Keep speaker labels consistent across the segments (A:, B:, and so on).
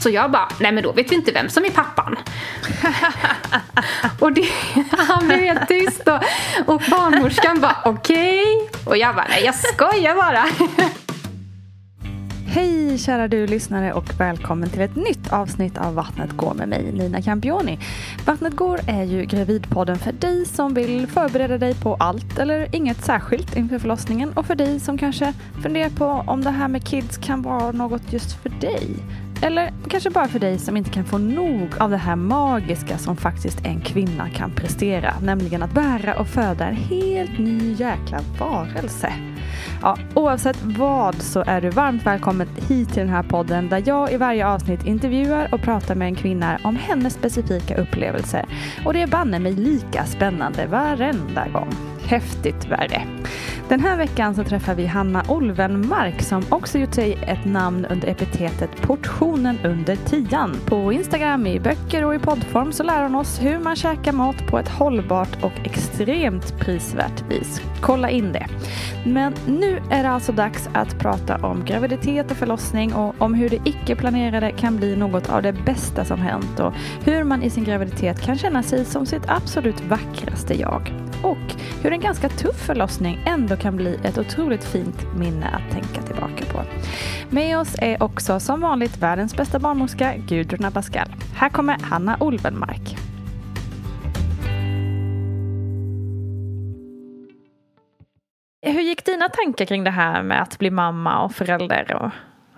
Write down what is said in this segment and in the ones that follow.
A: Så jag bara, nej men då vet vi inte vem som är pappan. och det, han blev helt tyst och, och barnmorskan bara, okej. Okay. Och jag bara, nej jag skojar bara.
B: Hej kära du lyssnare och välkommen till ett nytt avsnitt av Vattnet går med mig Nina Campioni. Vattnet går är ju gravidpodden för dig som vill förbereda dig på allt eller inget särskilt inför förlossningen och för dig som kanske funderar på om det här med kids kan vara något just för dig. Eller kanske bara för dig som inte kan få nog av det här magiska som faktiskt en kvinna kan prestera. Nämligen att bära och föda en helt ny jäkla varelse. Ja, oavsett vad så är du varmt välkommen hit till den här podden där jag i varje avsnitt intervjuar och pratar med en kvinna om hennes specifika upplevelser. Och det är banne mig lika spännande varenda gång häftigt värre. Den här veckan så träffar vi Hanna Olvenmark som också gjort sig ett namn under epitetet Portionen under tian. På Instagram, i böcker och i poddform så lär hon oss hur man käkar mat på ett hållbart och extremt prisvärt vis. Kolla in det. Men nu är det alltså dags att prata om graviditet och förlossning och om hur det icke-planerade kan bli något av det bästa som hänt och hur man i sin graviditet kan känna sig som sitt absolut vackraste jag. Och hur en ganska tuff förlossning ändå kan bli ett otroligt fint minne att tänka tillbaka på. Med oss är också som vanligt världens bästa barnmorska Gudrun Abascal. Här kommer Hanna Olvenmark. Hur gick dina tankar kring det här med att bli mamma och förälder? Och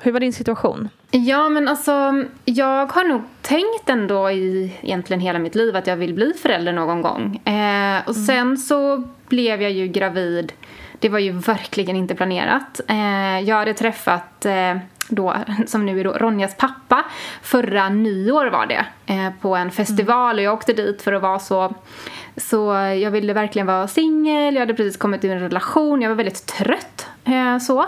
B: hur var din situation?
A: Ja, men alltså jag har nog tänkt ändå i egentligen hela mitt liv att jag vill bli förälder någon gång. Eh, och mm. sen så blev jag ju gravid. Det var ju verkligen inte planerat. Eh, jag hade träffat eh, då, som nu är då Ronjas pappa, förra nyår var det, eh, på en festival och jag åkte dit för att vara så så jag ville verkligen vara singel, jag hade precis kommit ur en relation, jag var väldigt trött. Eh, så.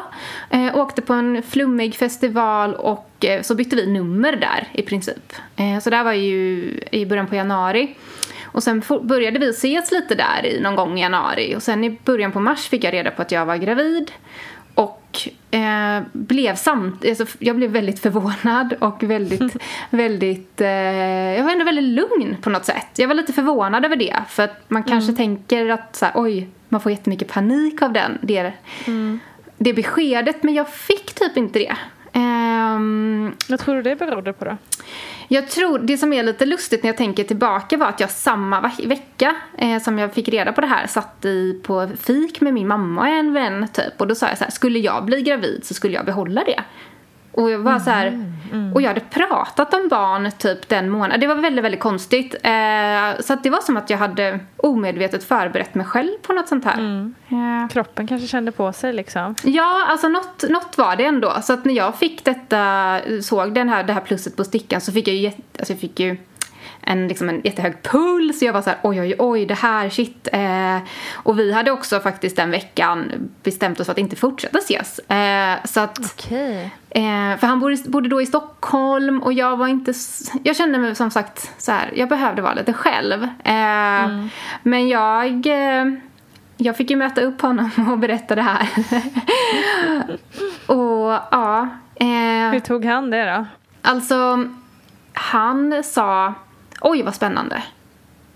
A: Eh, åkte på en flummig festival och eh, så bytte vi nummer där i princip. Eh, så det här var ju i början på januari. Och sen började vi ses lite där i någon gång i januari och sen i början på mars fick jag reda på att jag var gravid och eh, blev samt, alltså, jag blev väldigt förvånad och väldigt, väldigt, eh, jag var ändå väldigt lugn på något sätt. Jag var lite förvånad över det för att man kanske tänker att så här, oj, man får jättemycket panik av den, det, det beskedet men jag fick typ inte det. Ehm,
C: Vad tror du det berodde på då?
A: jag tror, det som är lite lustigt när jag tänker tillbaka var att jag samma ve- vecka eh, som jag fick reda på det här satt i på fik med min mamma och en vän typ. Och då sa jag så här, skulle jag bli gravid så skulle jag behålla det. Och jag var så här, och jag hade pratat om barn typ den månaden. Det var väldigt, väldigt konstigt. Eh, så att det var som att jag hade omedvetet förberett mig själv på något sånt här. Eh,
C: Kroppen kanske kände på sig liksom.
A: Ja, alltså något, något var det ändå. Så att när jag fick detta, såg den här, det här plusset på stickan så fick jag ju, alltså jag fick ju en, liksom en jättehög puls. Jag var så här, oj, oj, oj, det här, shit. Eh, och vi hade också faktiskt den veckan bestämt oss för att inte fortsätta ses. Eh, så att,
C: Okej.
A: eh, för han bodde, bodde då i Stockholm och jag var inte, jag kände mig som sagt så här, jag behövde vara lite själv. Eh, Men jag, eh, jag fick ju möta upp honom och berätta det här. och ja, eh,
C: Hur tog han det då?
A: alltså han sa, oj vad spännande.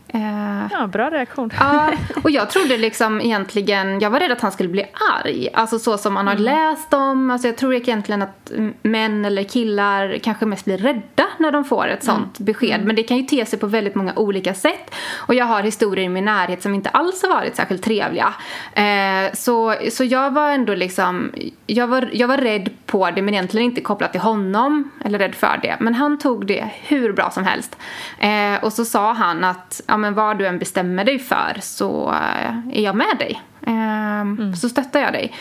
A: Eh,
C: Ja, bra reaktion.
A: Ja, och jag trodde liksom egentligen, jag var rädd att han skulle bli arg. Alltså så som man har läst om, alltså jag tror egentligen att mm, män eller killar kanske mest blir rädda när de får ett sånt besked. Men det kan ju te sig på väldigt många olika sätt. Och jag har historier i min närhet som inte alls har varit särskilt trevliga. Eh, så, så jag var ändå liksom, jag var, jag var rädd på det men egentligen inte kopplat till honom, eller rädd för det. Men han tog det hur bra som helst. Eh, och så sa han att, men vad du än bestämmer dig för så eh, är jag med dig. Eh, Så stöttar jag dig.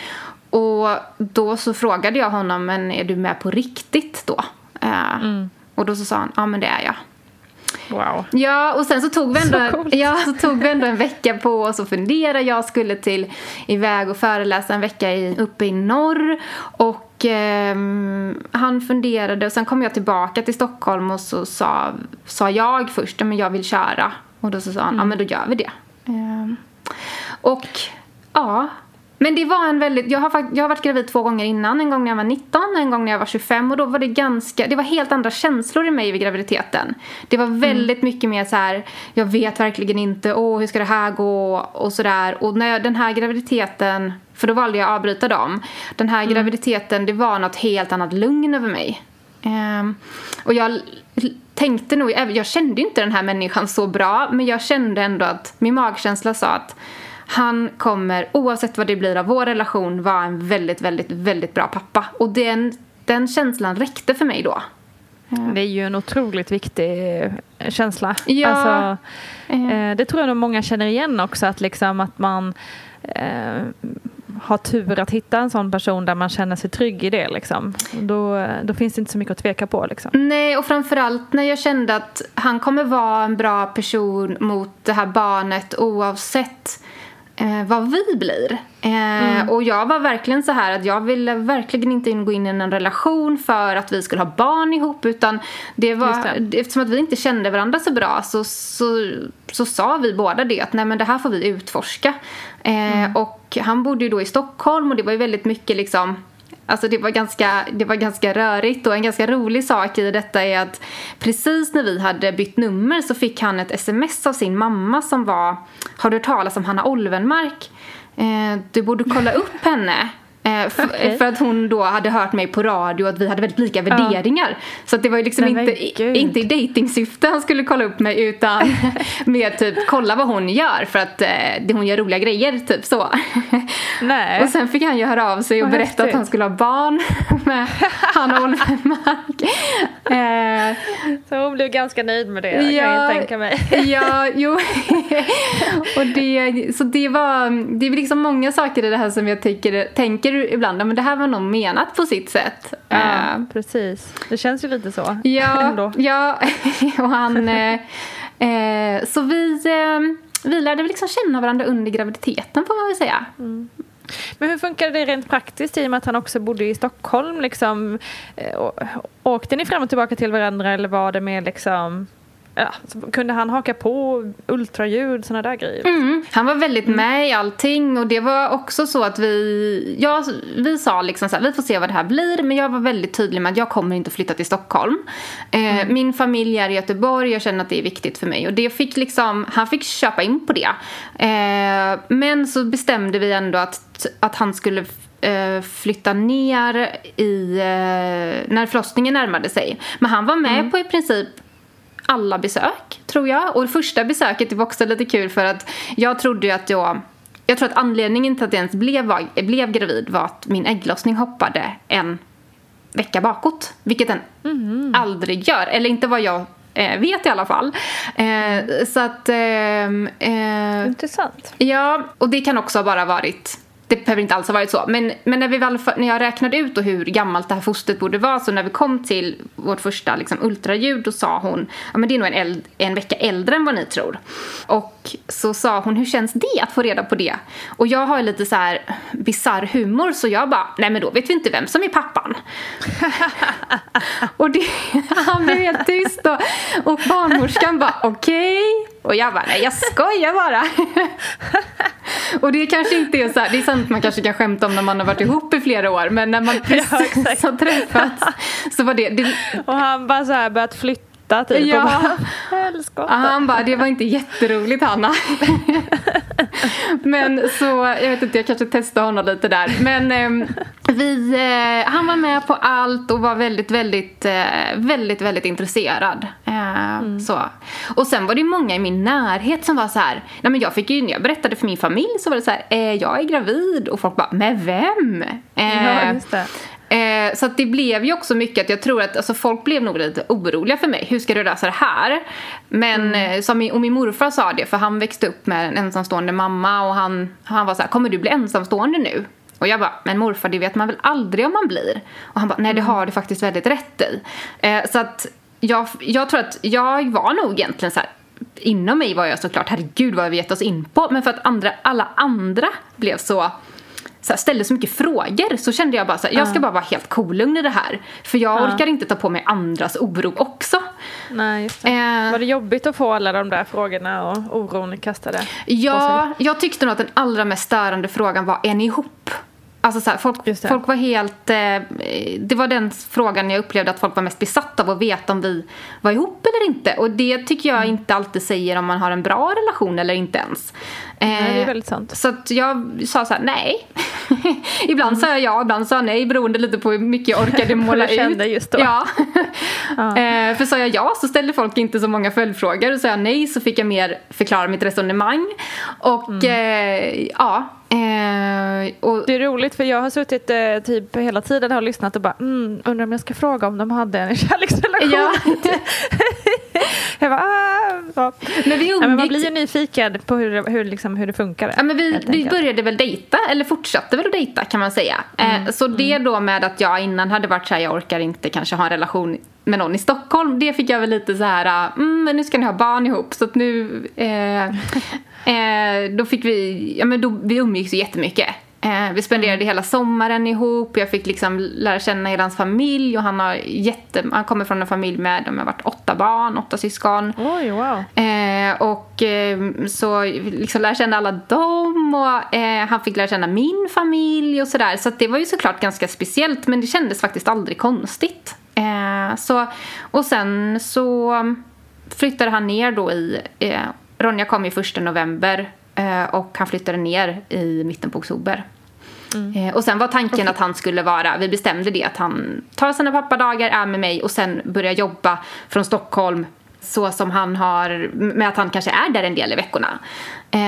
A: Och då så frågade jag honom, men är du med på riktigt då? Eh, Och då så sa han, ja men det är jag.
C: Wow.
A: Ja, och sen så tog vi ändå,
C: Så coolt.
A: ja, så tog vi ändå en vecka på oss att fundera. Jag skulle till iväg och föreläsa en vecka i, uppe i norr. Och ehm, han funderade och sen kom jag tillbaka till Stockholm och så sa, sa jag först, men jag vill köra. Och då så sa han, ja men då gör vi det. Ehm, och ja, men det var en väldigt, jag har, jag har varit gravid två gånger innan. En gång när jag var 19 och en gång när jag var 25. Och då var det ganska, det var helt andra känslor i mig vid graviditeten. Det var väldigt mycket mer så här, jag vet verkligen inte, åh hur ska det här gå och sådär. Och när jag, den här graviditeten, för då valde jag att avbryta dem. Den här graviditeten, det var något helt annat lugn över mig. Ehm, och jag tänkte nog, jag kände inte den här människan så bra, men jag kände ändå att min magkänsla sa att han kommer, oavsett vad det blir av vår relation, vara en väldigt, väldigt, väldigt bra pappa. Och den, den känslan räckte för mig då.
C: Det är ju en otroligt viktig eh, känsla.
A: Ja.
C: Alltså, eh, det tror jag nog många känner igen också. Att, liksom att man eh, har tur att hitta en sån person där man känner sig trygg i det. Liksom. Då, då finns det inte så mycket att tveka på. Liksom.
A: Nej, och framförallt när jag kände att han kommer vara en bra person mot det här barnet oavsett eh, vad vi blir. Eh, Och jag var verkligen så här att jag ville verkligen inte gå in i en relation för att vi skulle ha barn ihop utan det var,
C: det.
A: eftersom att vi inte kände varandra så bra så, så, så sa vi båda det att nej men det här får vi utforska. Eh, Och han bodde ju då i Stockholm och det var ju väldigt mycket liksom Alltså det var, ganska, det var ganska rörigt och en ganska rolig sak i detta är att precis när vi hade bytt nummer så fick han ett sms av sin mamma som var Har du hört talas om Hanna Olvenmark? Eh, du borde kolla upp henne. Eh,
C: Okej.
A: För att hon då hade hört mig på radio och att vi hade väldigt lika värderingar. Så att det var ju liksom
C: Nej,
A: inte,
C: gud.
A: inte i dejtingsyfte han skulle kolla upp mig utan med typ kolla vad hon gör för att eh, hon gör roliga grejer, typ så.
C: Nej.
A: Och sen fick han ju höra av sig och
C: Vad
A: berätta
C: häftigt.
A: att han skulle ha barn med Hanna Olvenmark. Eh,
C: Så hon blev ganska nöjd med det kan jag tänka mig.
A: ja, jo. och det, så det var, det är liksom många saker i det här som jag tänker, tänker ibland, men det här var nog menat på sitt sätt.
C: Ja,
A: Eh,
C: precis. Det känns ju lite så.
A: Ja, ja och han... Eh, eh, så vi, eh, vi lärde liksom känna varandra under graviditeten får man väl säga.
C: Men hur funkade det rent praktiskt i och med att han också bodde i Stockholm? Liksom, eh, åkte ni fram och tillbaka till varandra eller var det mer liksom ja, kunde han haka på ultraljud, sådana där grejer?
A: Mm. Han var väldigt med i allting och det var också så att vi, ja, vi sa liksom så här, vi får se vad det här blir men jag var väldigt tydlig med att jag kommer inte flytta till Stockholm. Eh, Min familj är i Göteborg, jag känner att det är viktigt för mig och det fick liksom, han fick köpa in på det. Eh, men så bestämde vi ändå att, att han skulle eh, flytta ner i, eh, när förlossningen närmade sig. Men han var med på i princip alla besök, tror jag. Och det första besöket det var också lite kul för att jag trodde ju att jag... Jag tror att anledningen till att jag ens blev, blev gravid var att min ägglossning hoppade en vecka bakåt. Vilket den aldrig gör. Eller inte vad jag eh, vet i alla fall. Eh, så att... ehm, eh,
C: Intressant.
A: Ja, och det kan också ha bara varit det behöver inte alls ha varit så. Men, men när, vi väl, när jag räknade ut då hur gammalt det här fostret borde vara så när vi kom till vårt första liksom, ultraljud då sa hon ja men det är nog en, eld, en vecka äldre än vad ni tror. Och så sa hon hur känns det att få reda på det? Och jag har lite så här bizarr humor så jag bara nej men då vet vi inte vem som är pappan. och det, han blev helt tyst och, och barnmorskan bara okej. Och jag bara nej jag skojar bara. Och det kanske inte är så här, det är sant man kanske kan skämta om när man har varit ihop i flera år men när man precis
C: exakt.
A: har träffats så var det, det
C: Och han bara så här börjat flytta typ.
A: Ja.
C: Och bara,
A: han bara, det var inte jätteroligt Hanna. men så, jag vet inte, jag kanske testade honom lite där. Men ehm, vi, eh, han var med på allt och var väldigt, väldigt, eh, väldigt, väldigt intresserad. Eh, så. Och sen var det många i min närhet som var så här, nej men jag fick ju, när jag berättade för min familj så var det så här, eh, jag är gravid och folk bara, med vem? Eh,
C: Ja, just det.
A: Eh, så det blev ju också mycket att jag tror att alltså, folk blev nog lite oroliga för mig. Hur ska du lösa det här? Men eh, som min, och min morfar sa det för han växte upp med en ensamstående mamma och han, han var så här, kommer du bli ensamstående nu? Och jag bara, men morfar det vet man väl aldrig om man blir? Och han bara, nej det har du faktiskt väldigt rätt i. Eh, så att jag, jag tror att jag var nog egentligen så här Inom mig var jag såklart, herregud vad har vi gett oss in på? Men för att andra, alla andra blev så här, ställde så mycket frågor så kände jag bara så här, jag ska bara vara helt kolugn i det här. För jag orkar inte ta på mig andras oro också.
C: Nej, just det.
A: Eh.
C: Var det jobbigt att få alla de där frågorna och oron kastade?
A: Ja, jag tyckte nog att den allra mest störande frågan var, är ni ihop? Alltså så här, folk, folk var helt... Eh, det var den frågan jag upplevde att folk var mest besatta av att veta om vi var ihop eller inte. Och det tycker
C: Mm.
A: jag inte alltid säger om man har en bra relation eller inte ens.
C: Nej, det är
A: Eh,
C: väldigt sant.
A: Så att jag sa så här, nej. ibland sa jag ja, ibland sa jag nej beroende lite på hur mycket jag orkade måla
C: kände
A: ut.
C: just då.
A: Ja. Eh, för sa jag ja så ställde folk inte så många följdfrågor och sa jag nej så fick jag mer förklara mitt resonemang. Och
C: Mm.
A: eh, ja. Eh, och,
C: Det är roligt för jag har suttit eh, typ hela tiden och lyssnat och bara mm, undrar om jag ska fråga om de hade en kärleksrelation.
A: ja.
C: Jag bara, ah, så.
A: Men vi
C: Ja, men man
A: umgicks
C: blir ju nyfiken på hur, det- hur, liksom, hur det funkar.
A: Ja, men vi, vi började väl dejta, eller fortsatte väl att dejta kan man säga.
C: Mm,
A: Eh, så det då med att jag innan hade varit så här, jag orkar inte kanske ha en relation med någon i Stockholm. Det fick jag väl lite så här, mm, men nu ska ni ha barn ihop. Så att nu, eh, eh, då fick vi, ja men då, vi umgicks ju jättemycket. Eh, vi spenderade hela sommaren ihop, jag fick liksom lära känna hela hans familj och han har jätte, han kommer från en familj med, de har varit åtta barn, åtta syskon.
C: Oj, wow.
A: Eh, och eh, så liksom lär känna alla dem och eh, han fick lära känna min familj och sådär. Så att det var ju såklart ganska speciellt men det kändes faktiskt aldrig konstigt. Eh, så, och sen så flyttade han ner då i, eh, Ronja kom ju första november och han flyttade ner i mitten på oktober. Eh, och sen var tanken att han skulle vara, vi bestämde det att han tar sina pappadagar, är med mig och sen börjar jobba från Stockholm så som han har, med att han kanske är där en del i veckorna. Eh,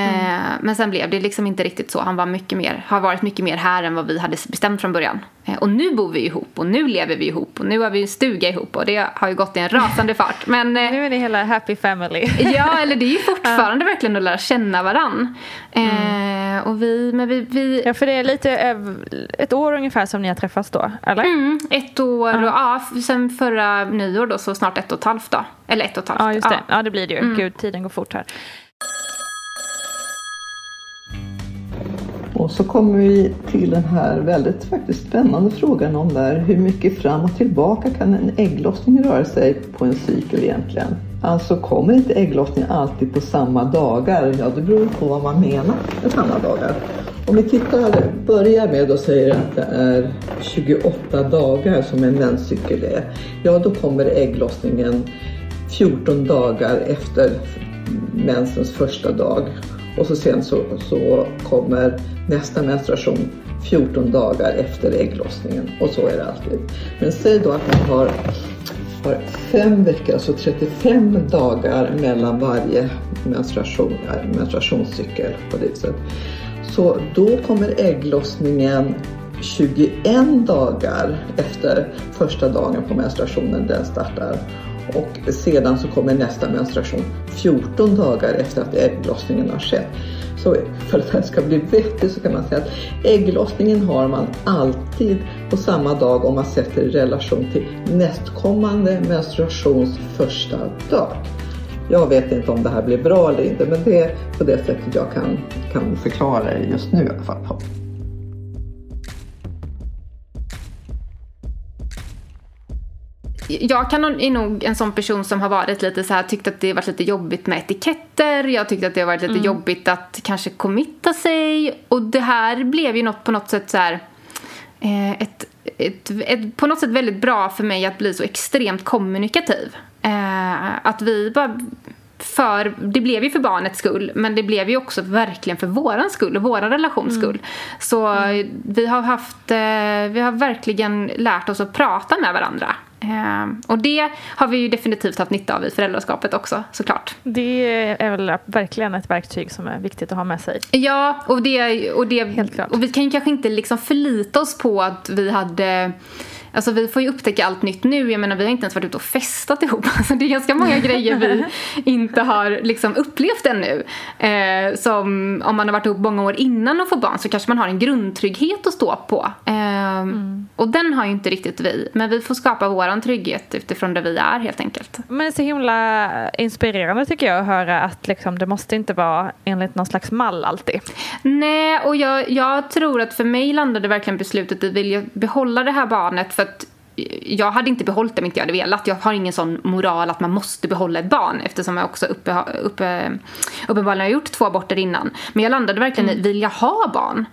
A: Men sen blev det liksom inte riktigt så. Han var mycket mer, har varit mycket mer här än vad vi hade bestämt från början. Eh, och nu bor vi ihop och nu lever vi ihop och nu har vi en stuga ihop och det har ju gått i en rasande fart. Men eh,
C: Nu är ni hela happy family.
A: Ja, eller det är ju fortfarande verkligen att lära känna varann. Eh, och vi, men vi, vi
C: Ja, för det är lite ett år ungefär som ni har träffats då, eller?
A: Mm, ett år och ja, sen förra nyår då så snart ett och ett halvt då. Eller ett och ett halvt.
C: Ja, just det. Ja, det blir det ju. Gud, tiden går fort här.
D: Och så kommer vi till den här väldigt faktiskt spännande frågan om där hur mycket fram och tillbaka kan en ägglossning röra sig på en cykel egentligen? Alltså kommer inte ägglossningen alltid på samma dagar? Ja, det beror på vad man menar med samma dagar. Om vi tittar, börjar med och säger att det är 28 dagar som en menscykel är. Ja, då kommer ägglossningen 14 dagar efter mensens första dag. Och så sen så, så kommer nästa menstruation 14 dagar efter ägglossningen. Och så är det alltid. Men säg då att man har har fem veckor, alltså 35 dagar mellan varje menstruation, eh, menstruationscykel på det viset. Så då kommer ägglossningen 21 dagar efter första dagen på menstruationen den startar. Och sedan så kommer nästa menstruation 14 dagar efter att ägglossningen har skett. Så för att det ska bli vettigt så kan man säga att ägglossningen har man alltid på samma dag om man sätter i relation till nästkommande menstruations första dag. Jag vet inte om det här blir bra eller inte men det är på det sättet jag kan, kan förklara det just nu i alla fall.
A: Jag kan, är nog en sån person som har varit lite så här, tyckt att det varit lite jobbigt med etiketter. Jag tyckte att det har varit lite mm. jobbigt att kanske committa sig. Och det här blev ju något, på något sätt så här, eh, ett, ett, ett, på något sätt väldigt bra för mig att bli så extremt kommunikativ. Eh, att vi bara för, det blev ju för barnets skull men det blev ju också verkligen för våran skull och våran relations mm. skull. Så mm. vi har haft, eh, vi har verkligen lärt oss att prata med varandra. Eh, och det har vi ju definitivt haft nytta av i föräldraskapet också såklart.
C: Det är väl verkligen ett verktyg som är viktigt att ha med sig.
A: Ja, och, det, och, det, Helt klart. och vi kan ju kanske inte liksom förlita oss på att vi hade Alltså vi får ju upptäcka allt nytt nu. Jag menar vi har inte ens varit ute och festat ihop. Alltså det är ganska många grejer vi inte har liksom upplevt ännu. Eh, som om man har varit ihop många år innan och får barn så kanske man har en grundtrygghet att stå på. Eh, mm. Och den har ju inte riktigt vi. Men vi får skapa våran trygghet utifrån där vi är helt enkelt.
C: Men det är så himla inspirerande tycker jag att höra att liksom, det måste inte vara enligt någon slags mall alltid.
A: Nej, och jag, jag tror att för mig landade verkligen beslutet i vill jag behålla det här barnet för att jag hade inte behållit det om inte jag hade velat. Jag har ingen sån moral att man måste behålla ett barn eftersom jag också uppe, uppe, uppenbarligen har gjort två aborter innan. Men jag landade verkligen mm. i, vill jag ha barn?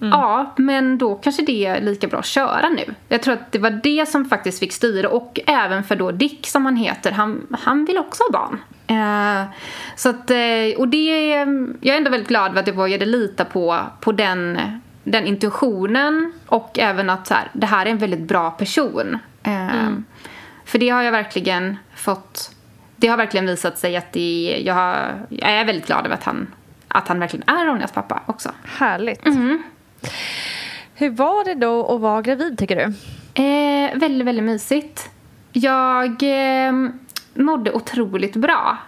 A: Mm. Ja, men då kanske det är lika bra att köra nu. Jag tror att det var det som faktiskt fick styra och även för då Dick som han heter, han, han vill också ha barn. Eh, så att, eh, och det, jag är ändå väldigt glad för att jag vågade lita på, på den den intuitionen och även att så här, det här är en väldigt bra person. Eh, mm. För det har jag verkligen fått, det har verkligen visat sig att det, jag, har, jag är väldigt glad över att han, att han verkligen är Ronjas pappa också.
C: Härligt. Mm. Hur var det då att vara gravid tycker du?
A: Eh, väldigt, väldigt mysigt. Jag eh, mådde otroligt bra.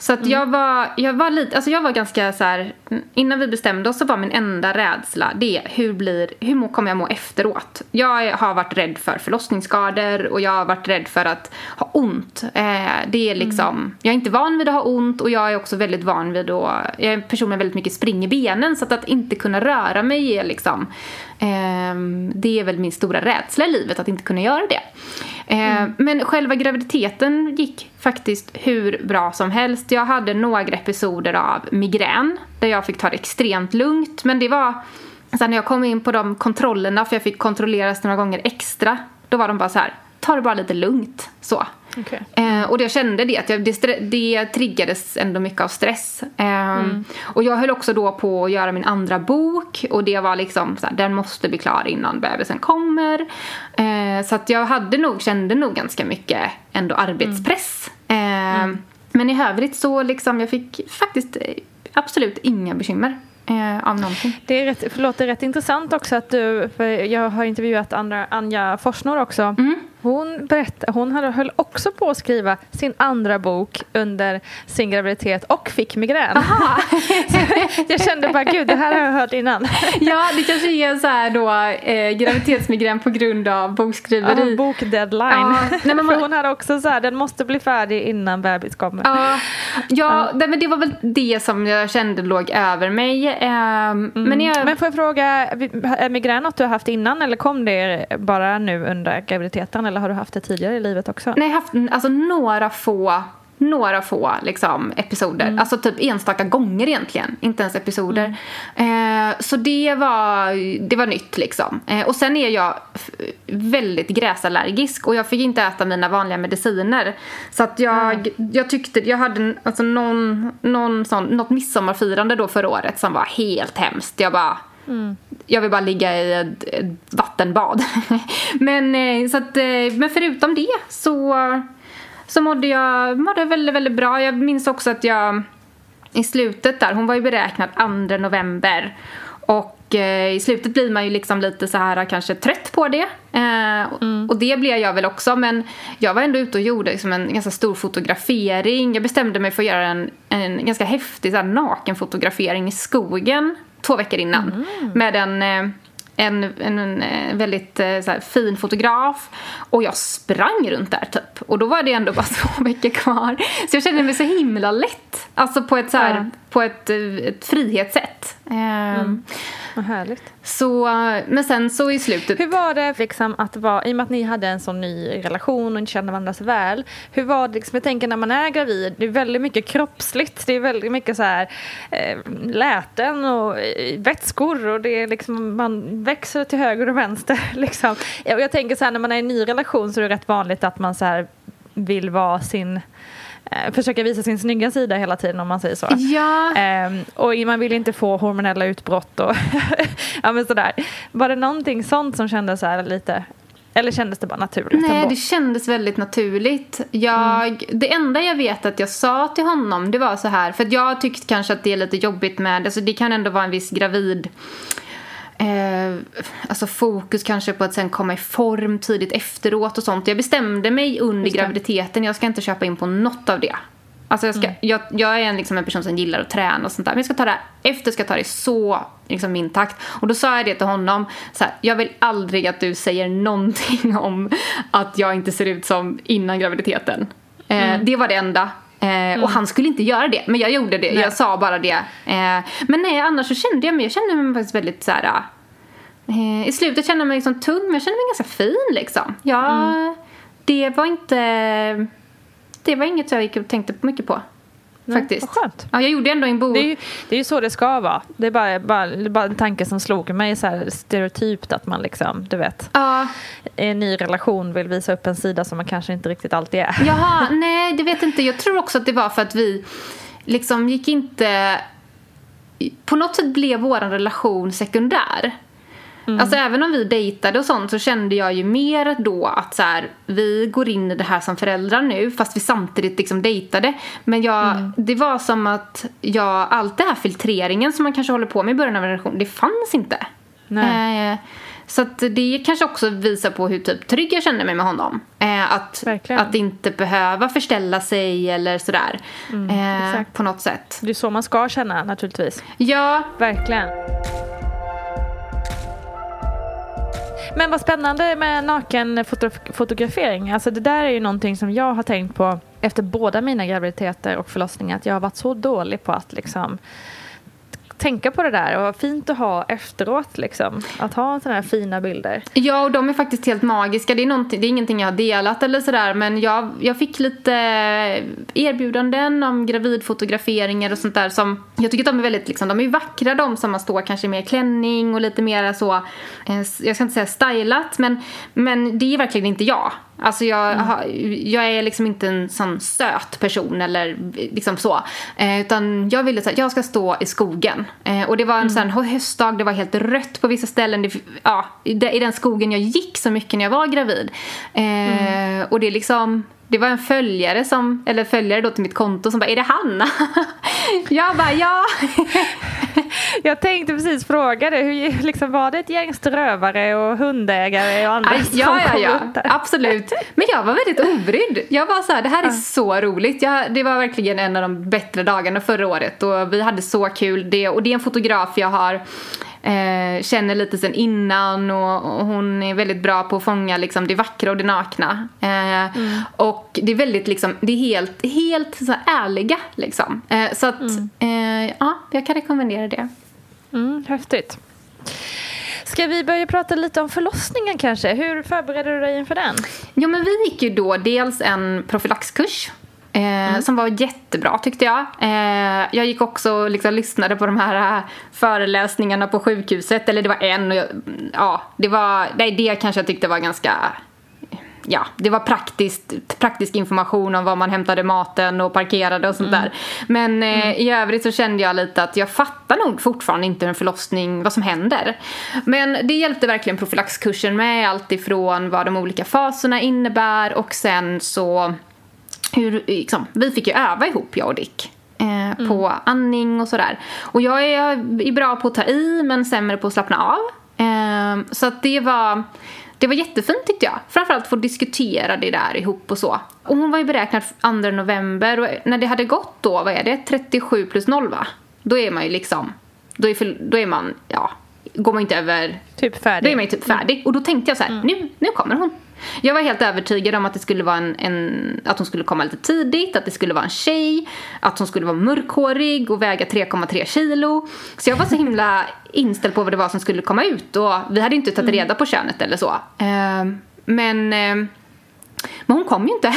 A: Så att mm. jag var, jag var lite, alltså jag var ganska så här, innan vi bestämde oss så var min enda rädsla det hur blir, hur kommer jag må efteråt? Jag har varit rädd för förlossningsskador och jag har varit rädd för att ha ont. Eh, det är liksom, mm. jag är inte van vid att ha ont och jag är också väldigt van vid att, jag är en person med väldigt mycket spring i benen så att, att inte kunna röra mig är liksom, eh, det är väl min stora rädsla i livet att inte kunna göra det. Eh, mm. Men själva graviditeten gick faktiskt hur bra som helst. Jag hade några episoder av migrän där jag fick ta det extremt lugnt. Men det var sen när jag kom in på de kontrollerna, för jag fick kontrolleras några gånger extra, då var de bara så här, ta det bara lite lugnt. Så. Okay. Eh, och jag kände det, att jag, det, det triggades ändå mycket av stress. Eh, mm. Och jag höll också då på att göra min andra bok och det var liksom så här, den måste bli klar innan bebisen kommer. Eh, så att jag hade nog, kände nog ganska mycket ändå arbetspress. Mm. Mm. Men i övrigt så liksom, jag fick faktiskt absolut inga bekymmer eh, av någonting.
C: Det är rätt, låter rätt intressant också att du, för jag har intervjuat andra, Anja Forsnor också. Mm. Hon, berättade, hon höll också på att skriva sin andra bok under sin graviditet och fick migrän. jag kände bara, gud, det här har jag hört innan.
A: ja, det kanske är så här då eh, graviditetsmigrän på grund av bokskriveri.
C: Ja, bokdeadline. Ja, nej, men man... hon hade också så här, den måste bli färdig innan bebis kommer.
A: Ja, ja, ja. men det var väl det som jag kände låg över mig. Eh, mm.
C: men, jag... men får jag fråga, är migrän något du har haft innan eller kom det bara nu under graviditeten? Eller har du haft det tidigare i livet också?
A: Nej, jag har haft alltså, några få några få liksom, episoder. Mm. Alltså typ enstaka gånger egentligen. Inte ens episoder. Mm. Eh, så det var, det var nytt liksom. Eh, och sen är jag väldigt gräsallergisk och jag fick inte äta mina vanliga mediciner. Så att jag, mm. jag tyckte, jag hade alltså någon, någon sån, något midsommarfirande då förra året som var helt hemskt. Jag bara Mm. Jag vill bara ligga i ett, ett vattenbad. men, eh, så att, eh, men förutom det så så mådde jag mådde väldigt, väldigt bra. Jag minns också att jag i slutet där, hon var ju beräknad 2 november och eh, i slutet blir man ju liksom lite så här kanske trött på det. Eh, mm. Och det blev jag väl också men jag var ändå ute och gjorde liksom en ganska stor fotografering. Jag bestämde mig för att göra en, en ganska häftig så här, nakenfotografering i skogen två veckor innan. Mm. Med en eh, en, en, en eh, väldigt eh, här, fin fotograf och jag sprang runt där typ. Och då var det ändå bara två veckor kvar. Så jag kände mig så himla lätt. Alltså på ett, så här, mm. På ett, ett frihetssätt. Mm.
C: Vad härligt.
A: Så, men sen så i slutet...
C: Hur var det liksom att vara, i och med att ni hade en sån ny relation och inte kände varandra så väl. Hur var det liksom, jag tänker när man är gravid, det är väldigt mycket kroppsligt. Det är väldigt mycket så här eh, läten och eh, vätskor och det är liksom, man växer till höger och vänster liksom. Och jag tänker så här när man är i en ny relation så är det rätt vanligt att man så här vill vara sin eh, försöka visa sin snygga sida hela tiden om man säger så.
A: Ja.
C: Eh, och man vill inte få hormonella utbrott och ja men sådär. Var det någonting sånt som kändes så här lite eller kändes det bara naturligt?
A: Nej, ändå? det kändes väldigt naturligt. Jag, mm. Det enda jag vet att jag sa till honom det var så här, för jag tyckte kanske att det är lite jobbigt med, alltså det kan ändå vara en viss gravid eh, alltså fokus kanske på att sen komma i form tidigt efteråt och sånt. Jag bestämde mig under graviditeten, jag ska inte köpa in på något av det. Alltså jag, ska, mm. jag, jag är en, liksom en person som gillar att träna och sånt där. Men jag ska ta det efter ska jag ta det så liksom min takt. Och då sa jag det till honom. Så här, jag vill aldrig att du säger någonting om att jag inte ser ut som innan graviditeten. Eh, mm. Det var det enda. Eh, mm. Och han skulle inte göra det, men jag gjorde det. Nej. Jag sa bara det. Eh, men nej, annars så kände jag mig, jag kände mig faktiskt väldigt så här, eh, I slutet kände jag mig liksom tung, men jag kände mig ganska fin liksom. Jag, mm. Det var inte... Det var inget jag gick och tänkte mycket på. Nej, faktiskt. Vad
C: skönt.
A: Ja, jag gjorde ändå en bok.
C: Det är ju, det är ju så det ska vara. Det är bara, bara, bara en tanke som slog mig så här stereotypt att man liksom, du vet,
A: ja.
C: i en ny relation vill visa upp en sida som man kanske inte riktigt alltid är.
A: Jaha, nej det vet inte. Jag tror också att det var för att vi liksom gick inte... På något sätt blev vår relation sekundär. Mm. Alltså även om vi dejtade och sånt så kände jag ju mer då att så här, vi går in i det här som föräldrar nu fast vi samtidigt liksom dejtade. Men jag, mm. det var som att jag, allt det här filtreringen som man kanske håller på med i början av en relation, det fanns inte.
C: Nej.
A: Eh, så att det kanske också visar på hur typ trygg jag kände mig med honom. Eh, att, att inte behöva förställa sig eller sådär. Mm, eh, på något sätt.
C: Det är så man ska känna naturligtvis.
A: Ja.
C: Verkligen. Men vad spännande med nakenfotografering. Alltså det där är ju någonting som jag har tänkt på efter båda mina graviditeter och förlossningar. Att jag har varit så dålig på att liksom tänka på det där och vad fint att ha efteråt liksom. Att ha sådana här fina bilder.
A: Ja och de är faktiskt helt magiska. Det är, det är ingenting jag har delat eller sådär men jag, jag fick lite eh, erbjudanden om gravidfotograferingar och sånt där som jag tycker att de är väldigt liksom, de är vackra de som man står kanske mer klänning och lite mer så, eh, jag ska inte säga stylat men, men det är verkligen inte jag. Alltså jag, mm. jag är liksom inte en sån söt person eller liksom så. Eh, utan jag ville att jag ska stå i skogen. Eh, och det var en mm. sån höstdag, det var helt rött på vissa ställen. Det, ja, i, den skogen jag gick så mycket när jag var gravid. Eh, mm. Och det är liksom det var en följare som, eller följare då till mitt konto som bara, är det Hanna? jag bara, ja.
C: jag tänkte precis fråga dig, hur liksom, var det ett gäng strövare och hundägare och andra Aj,
A: som Ja, ja, ja, absolut. Men jag var väldigt obrydd. Jag var så här, det här är så roligt. Jag, det var verkligen en av de bättre dagarna förra året och vi hade så kul. Det, och det är en fotograf jag har eh, känner lite sen innan och, och, hon är väldigt bra på att fånga liksom, det vackra och det nakna. Eh, mm. Och det är väldigt liksom, det är helt, helt så ärliga liksom. Eh, så att, mm. Eh, ja, jag kan rekommendera det.
C: Mm, häftigt. Ska vi börja prata lite om förlossningen kanske? Hur förberedde du dig inför den?
A: Jo men vi gick ju då dels en profylaxkurs Eh, Som var jättebra tyckte jag. Eh, jag gick också och liksom lyssnade på de här eh, föreläsningarna på sjukhuset. Eller det var en och jag, ja, det var, nej, det kanske jag tyckte var ganska ja, det var praktiskt, praktisk information om var man hämtade maten och parkerade och sånt där. Men eh, i övrigt så kände jag lite att jag fattar nog fortfarande inte en förlossning, vad som händer. Men det hjälpte verkligen profylaxkursen med allt ifrån vad de olika faserna innebär och sen så hur, liksom, vi fick ju öva ihop jag och Dick. Eh, På andning och sådär. Och jag är, är bra på att ta i men sämre på att slappna av. Eh, så att det var, det var jättefint tyckte jag. Framförallt få diskutera det där ihop och så. Och hon var ju beräknad 2 november och när det hade gått då, vad är det, 37 plus 0 va? Då är man ju liksom, då är, för, då är man, ja, går man inte över
C: Typ
A: då
C: färdig.
A: är man ju typ färdig. Och då tänkte jag så här, nu, nu kommer hon. Jag var helt övertygad om att det skulle vara en, en, att hon skulle komma lite tidigt, att det skulle vara en tjej, att hon skulle vara mörkhårig och väga 3,3 kilo. Så jag var så himla inställd på vad det var som skulle komma ut och vi hade inte tagit reda på könet eller så. Ehm, men, ehm, men hon kom ju inte.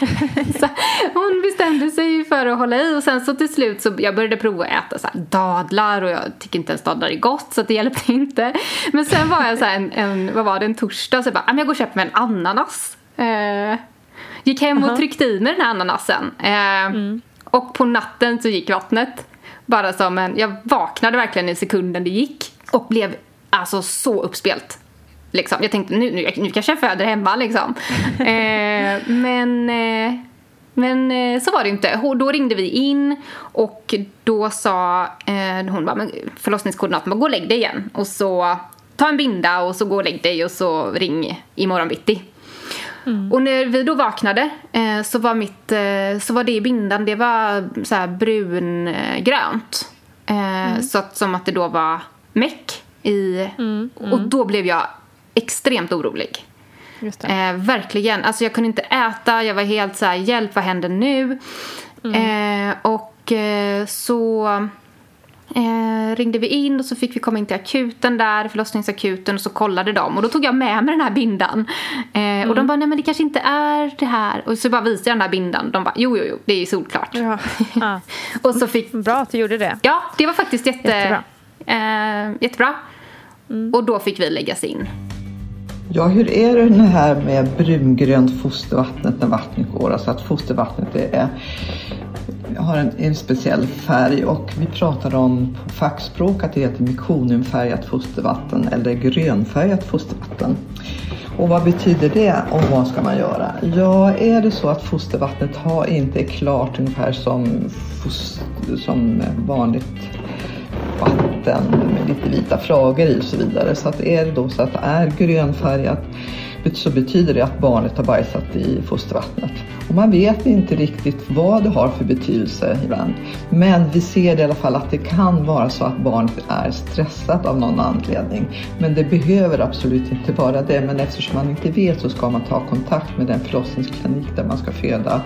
A: så hon bestämde sig ju för att hålla i och sen så till slut så jag började prova att äta så dadlar och jag tycker inte ens dadlar är gott så det hjälpte inte. Men sen var jag så en, en vad var det, en torsdag så jag bara, "Ah, jag går och köper mig en ananas. Eh, gick hem och tryckte i mig den här ananasen. Eh, Och på natten så gick vattnet. Bara som en, jag vaknade verkligen i sekunden det gick och blev alltså så uppspelt. Liksom. Jag tänkte nu, nu, nu kanske jag föder hemma liksom. eh, men eh, men eh, så var det inte. Hon- Då ringde vi in och då sa eh, hon bara, förlossningskoordinatorn bara, gå och lägg dig igen. Och så ta en binda och så gå och lägg dig och så ring imorgon bitti. Och när vi då vaknade eh, så, var mitt, eh, så var det i bindan, det var så här brungrönt. Eh, Så att, som att det då var meck i... Och då blev jag extremt orolig. Eh, verkligen. Alltså jag kunde inte äta, jag var helt så här, hjälp vad händer nu? Eh, och eh, så eh, ringde vi in och så fick vi komma in till akuten där, förlossningsakuten och så kollade de och då tog jag med mig den här bindan. Eh, Och de bara, nej men det kanske inte är det här. Och så bara visade jag den här bindan. De bara, jo jo jo, det är ju solklart.
C: Ja. Ja.
A: Och så fick
C: Bra att du gjorde det.
A: Ja, det var faktiskt jätte,
C: Jättebra.
A: Eh, jättebra. Och då fick vi läggas in.
D: Ja, hur är det här med brungrönt fostervattnet när vattnet går? Alltså att fostervattnet är, har en, en speciell färg och vi pratar om på fackspråk att det heter mekoniumfärgat fostervatten eller grönfärgat fostervatten. Och vad betyder det och vad ska man göra? Ja, är det så att fostervattnet har inte är klart ungefär som, som vanligt vatten med lite vita flagor i och så vidare. Så att är det då så att det är grönfärgat så betyder det att barnet har bajsat i fostervattnet. Och man vet inte riktigt vad det har för betydelse ibland. Men vi ser i alla fall att det kan vara så att barnet är stressat av någon anledning. Men det behöver absolut inte vara det. Men eftersom man inte vet så ska man ta kontakt med den förlossningsklinik där man ska föda.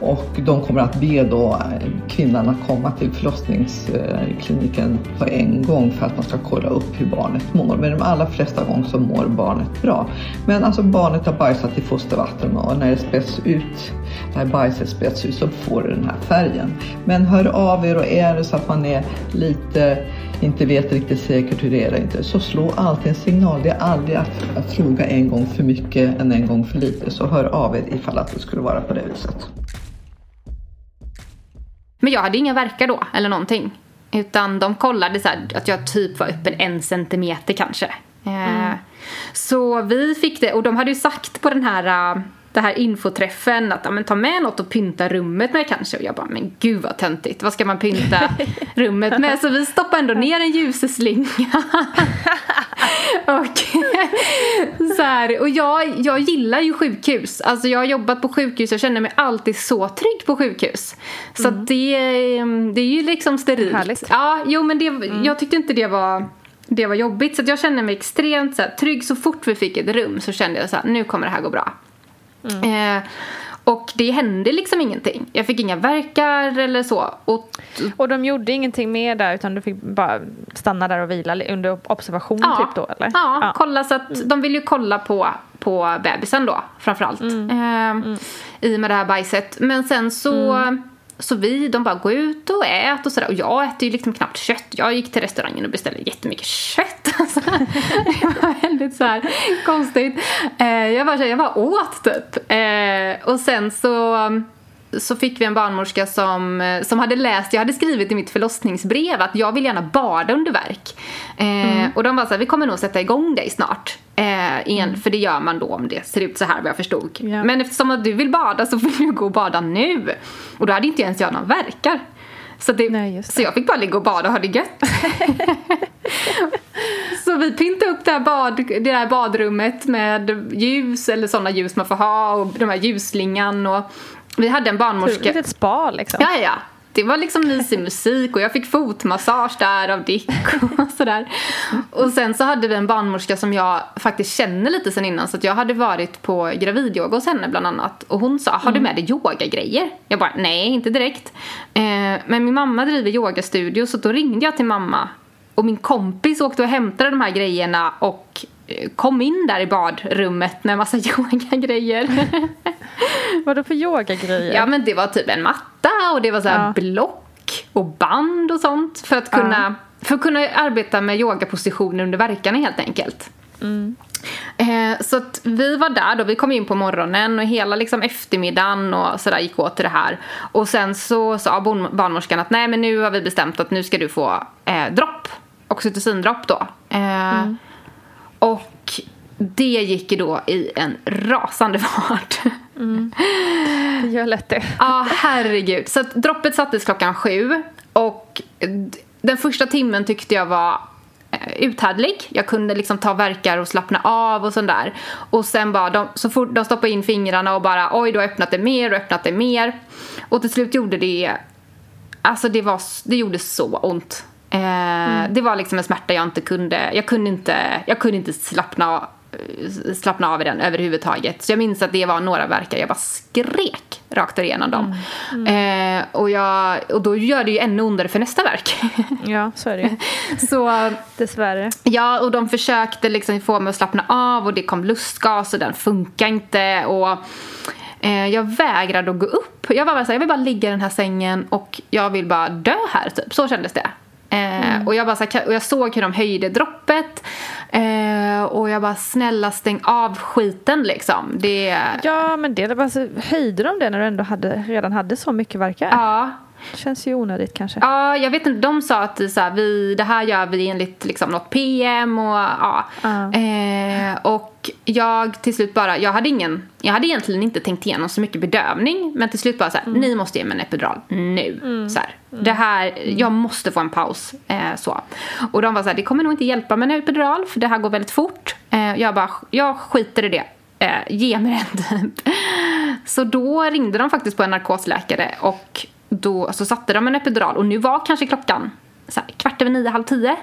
D: Och de kommer att be då eh, kvinnan att komma till förlossningskliniken på en gång för att man ska kolla upp hur barnet mår. Men de allra flesta gånger så mår barnet bra. Men alltså barnet har bajsat i fostervatten och när det späds ut, när bajset späds ut så får det den här färgen. Men hör av er och är det så att man är lite, inte vet riktigt säkert hur det är eller inte, så slå alltid en signal. Det är aldrig att, att fråga en gång för mycket än en gång för lite. Så hör av er ifall att det skulle vara på det viset.
A: Men jag hade inga verkar då, eller någonting. Utan de kollade så här, att jag typ var öppen en centimeter kanske. Eh, så vi fick det, och de hade ju sagt på den här, uh, den här infoträffen att ja, men, ta med något och pynta rummet med kanske. Och jag bara, men gud vad töntigt. Vad ska man pynta rummet med? Så vi stoppade ändå ner en ljuseslinga. och så här, och jag, jag gillar ju sjukhus. Alltså jag har jobbat på sjukhus, jag känner mig alltid så trygg på sjukhus. Så att det, det är ju liksom sterilt.
C: Härligt.
A: Ja, jo men det, jag tyckte inte det var det var jobbigt så jag kände mig extremt så här, trygg så fort vi fick ett rum så kände jag så här, nu kommer det här gå bra. Eh, och det hände liksom ingenting. Jag fick inga verkar eller så. Och,
C: Och de gjorde ingenting mer där utan du fick bara stanna där och vila under observation typ då eller?
A: Ja, kolla så att de vill ju kolla på, på bebisen då framförallt. Eh, i och med det här bajset. Men sen så, så vi, de bara gå ut och ät och sådär. Och jag äter ju liksom knappt kött. Jag gick till restaurangen och beställde jättemycket kött. Alltså, det var väldigt så här konstigt. Eh, jag, bara, jag bara åt typ. Eh, och sen så så fick vi en barnmorska som, eh, som hade läst, jag hade skrivit i mitt förlossningsbrev att jag vill gärna bada under verk. Eh, Och de var så här, vi kommer nog sätta igång dig snart. Eh, igen, För det gör man då om det ser ut så här vad jag förstod.
C: Ja.
A: Men eftersom att du vill bada så vill du gå och bada nu. Och då hade inte ens jag någon verkar. Så, det,
C: Nej,
A: så jag fick bara ligga och bada och ha det gött. Så vi pyntade upp det här, bad, det här badrummet med ljus, eller sådana ljus man får ha, och de här ljusslingan och vi hade en barnmorska.
C: Ett spa liksom.
A: Ja, ja. Det var liksom mysig musik och jag fick fotmassage där av Dick och sådär. Och sen så hade vi en barnmorska som jag faktiskt känner lite sen innan så att jag hade varit på gravidyoga hos henne bland annat. Och hon sa, har du med dig yogagrejer? Jag bara, nej inte direkt. Eh, men min mamma driver yogastudio så då ringde jag till mamma. Och min kompis åkte och hämtade de här grejerna och kom in där i badrummet med massa yogagrejer.
C: Vadå för yogagrejer?
A: Ja men det var typ en matta och det var så här
C: Ja.
A: block och band och sånt för att kunna, för att kunna arbeta med yogapositioner under verkarna helt enkelt. Eh, så att vi var där då, vi kom in på morgonen och hela liksom eftermiddagen och sådär gick åt till det här. Och sen så sa barn- barnmorskan att nej men nu har vi bestämt att nu ska du få eh, dropp, oxytocindropp då. Eh, Och det gick ju då i en rasande fart.
C: Det gör lätt det.
A: Ja, herregud. Så droppet sattes klockan sju och den första timmen tyckte jag var eh, uthärdlig. Jag kunde liksom ta verkar och slappna av och sånt där. Och sen bara, de, så fort de stoppade in fingrarna och bara oj, då öppnat det mer och öppnat det mer. Och till slut gjorde det, alltså det var, det gjorde så ont. Eh, Det var liksom en smärta jag inte kunde, jag kunde inte, jag kunde inte slappna av slappna av i den överhuvudtaget. Så jag minns att det var några verkar jag bara skrek rakt igenom dem. Eh, och, jag, och då gör det ju ännu ondare för nästa verk.
C: Ja, så är det
A: så
C: Dessvärre.
A: ja, och de försökte liksom få mig att slappna av och det kom lustgas och den funkar inte. Och eh, jag vägrade att gå upp. Jag var bara så här, jag vill bara ligga i den här sängen och jag vill bara dö här typ. Så kändes det. Eh, och, jag bara, så här, och jag såg hur de höjde droppet. Eh, och jag bara, snälla stäng av skiten liksom. Det,
C: Ja, men det är bara så, höjde de det när du ändå hade, redan hade så mycket verkar?
A: ja.
C: Känns ju onödigt kanske.
A: Ja, jag vet inte. De sa att så här, vi, det här gör vi enligt liksom, något PM och ja.
C: Ja.
A: Eh, och jag till slut bara, jag hade ingen, jag hade egentligen inte tänkt igenom så mycket bedövning. Men till slut bara så här, ni måste ge mig en epidural nu. Så här, Det här, jag måste få en paus. Eh, så. Och de var så här, det kommer nog inte hjälpa med en epidural för det här går väldigt fort. Eh, jag bara, jag skiter i det. Eh, ge mig den typ. Så då ringde de faktiskt på en narkosläkare och då så satte de en epidural och nu var kanske klockan så här, kvart över nio, halv tio.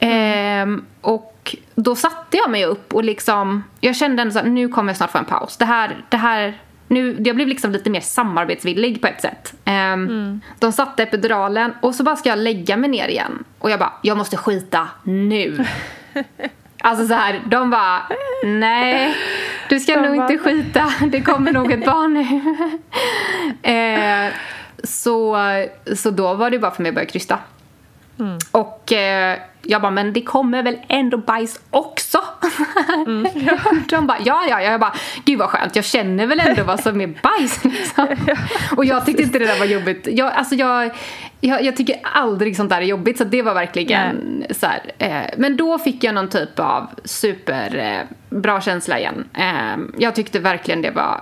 A: Ehm, och då satte jag mig upp och liksom, jag kände ändå så här, nu kommer jag snart få en paus. Det här, det här, nu, jag blev liksom lite mer samarbetsvillig på ett sätt. Ehm, De satte epiduralen och så bara ska jag lägga mig ner igen. Och jag bara, jag måste skita nu. Alltså så här, de bara, nej, du ska
C: De
A: nog
C: bara-
A: inte skita, det kommer nog ett barn nu. eh, så, så då var det bara för mig att börja krysta. Och eh, jag bara, men det kommer väl ändå bajs också? De bara, ja, ja, ja. Jag bara, gud vad skönt, jag känner väl ändå vad som är bajs. Liksom. Och jag tyckte inte det där var jobbigt. Jag, alltså jag, jag, jag tycker aldrig sånt där är jobbigt, så det var verkligen så här. Eh, men då fick jag någon typ av super eh, känsla igen. Eh, jag tyckte verkligen det var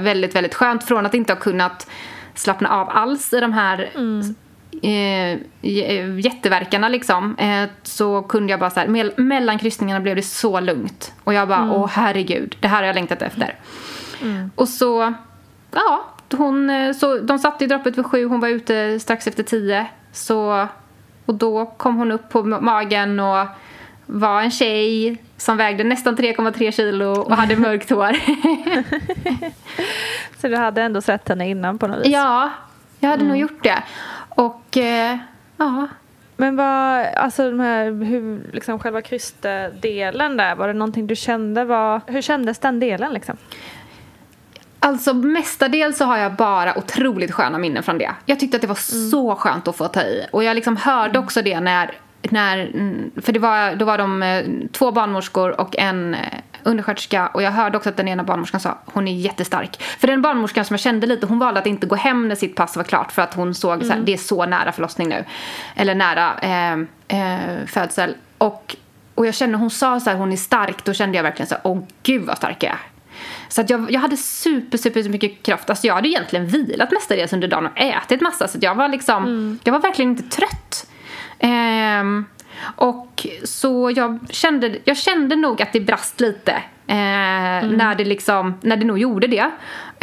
A: väldigt, väldigt skönt från att inte ha kunnat slappna av alls i de här eh, j- jätteverkarna liksom. Eh, så kunde jag bara så här, mell- mellan kryssningarna blev det så lugnt. Och jag bara åh herregud det här har jag längtat efter. Och så ja hon, eh, så de satte i droppet vid sju hon var ute strax efter tio. Så och då kom hon upp på ma- magen och var en tjej som vägde nästan 3,3 kilo och hade mörkt hår.
C: Så du hade ändå sett henne innan på något vis?
A: ja, jag hade nog gjort det. Och eh, ja,
C: Men vad, alltså de här, hur, liksom själva krystdelen där, var det någonting du kände var, hur kändes den delen liksom?
A: Alltså mestadels så har jag bara otroligt sköna minnen från det. Jag tyckte att det var
C: Mm.
A: så skönt att få ta i. Och jag liksom hörde också det när, när mm, för det var, då var de eh, två barnmorskor och en eh, undersköterska. Och jag hörde också att den ena barnmorskan sa hon är jättestark. För den barnmorskan som jag kände lite, hon valde att inte gå hem när sitt pass var klart. För att hon såg så här, det är så nära förlossning nu. Eller nära eh, eh, födsel. Och, och jag kände, hon sa så här, hon är stark. Då kände jag verkligen så här, åh gud vad stark jag är. Så att jag, jag hade super, super mycket kraft. Alltså jag hade egentligen vilat mestadels under dagen och ätit massa. Så jag var liksom, jag var verkligen inte trött. Ehm, och så jag kände, jag kände nog att det brast lite. Eh, när, det liksom, när det nog gjorde det.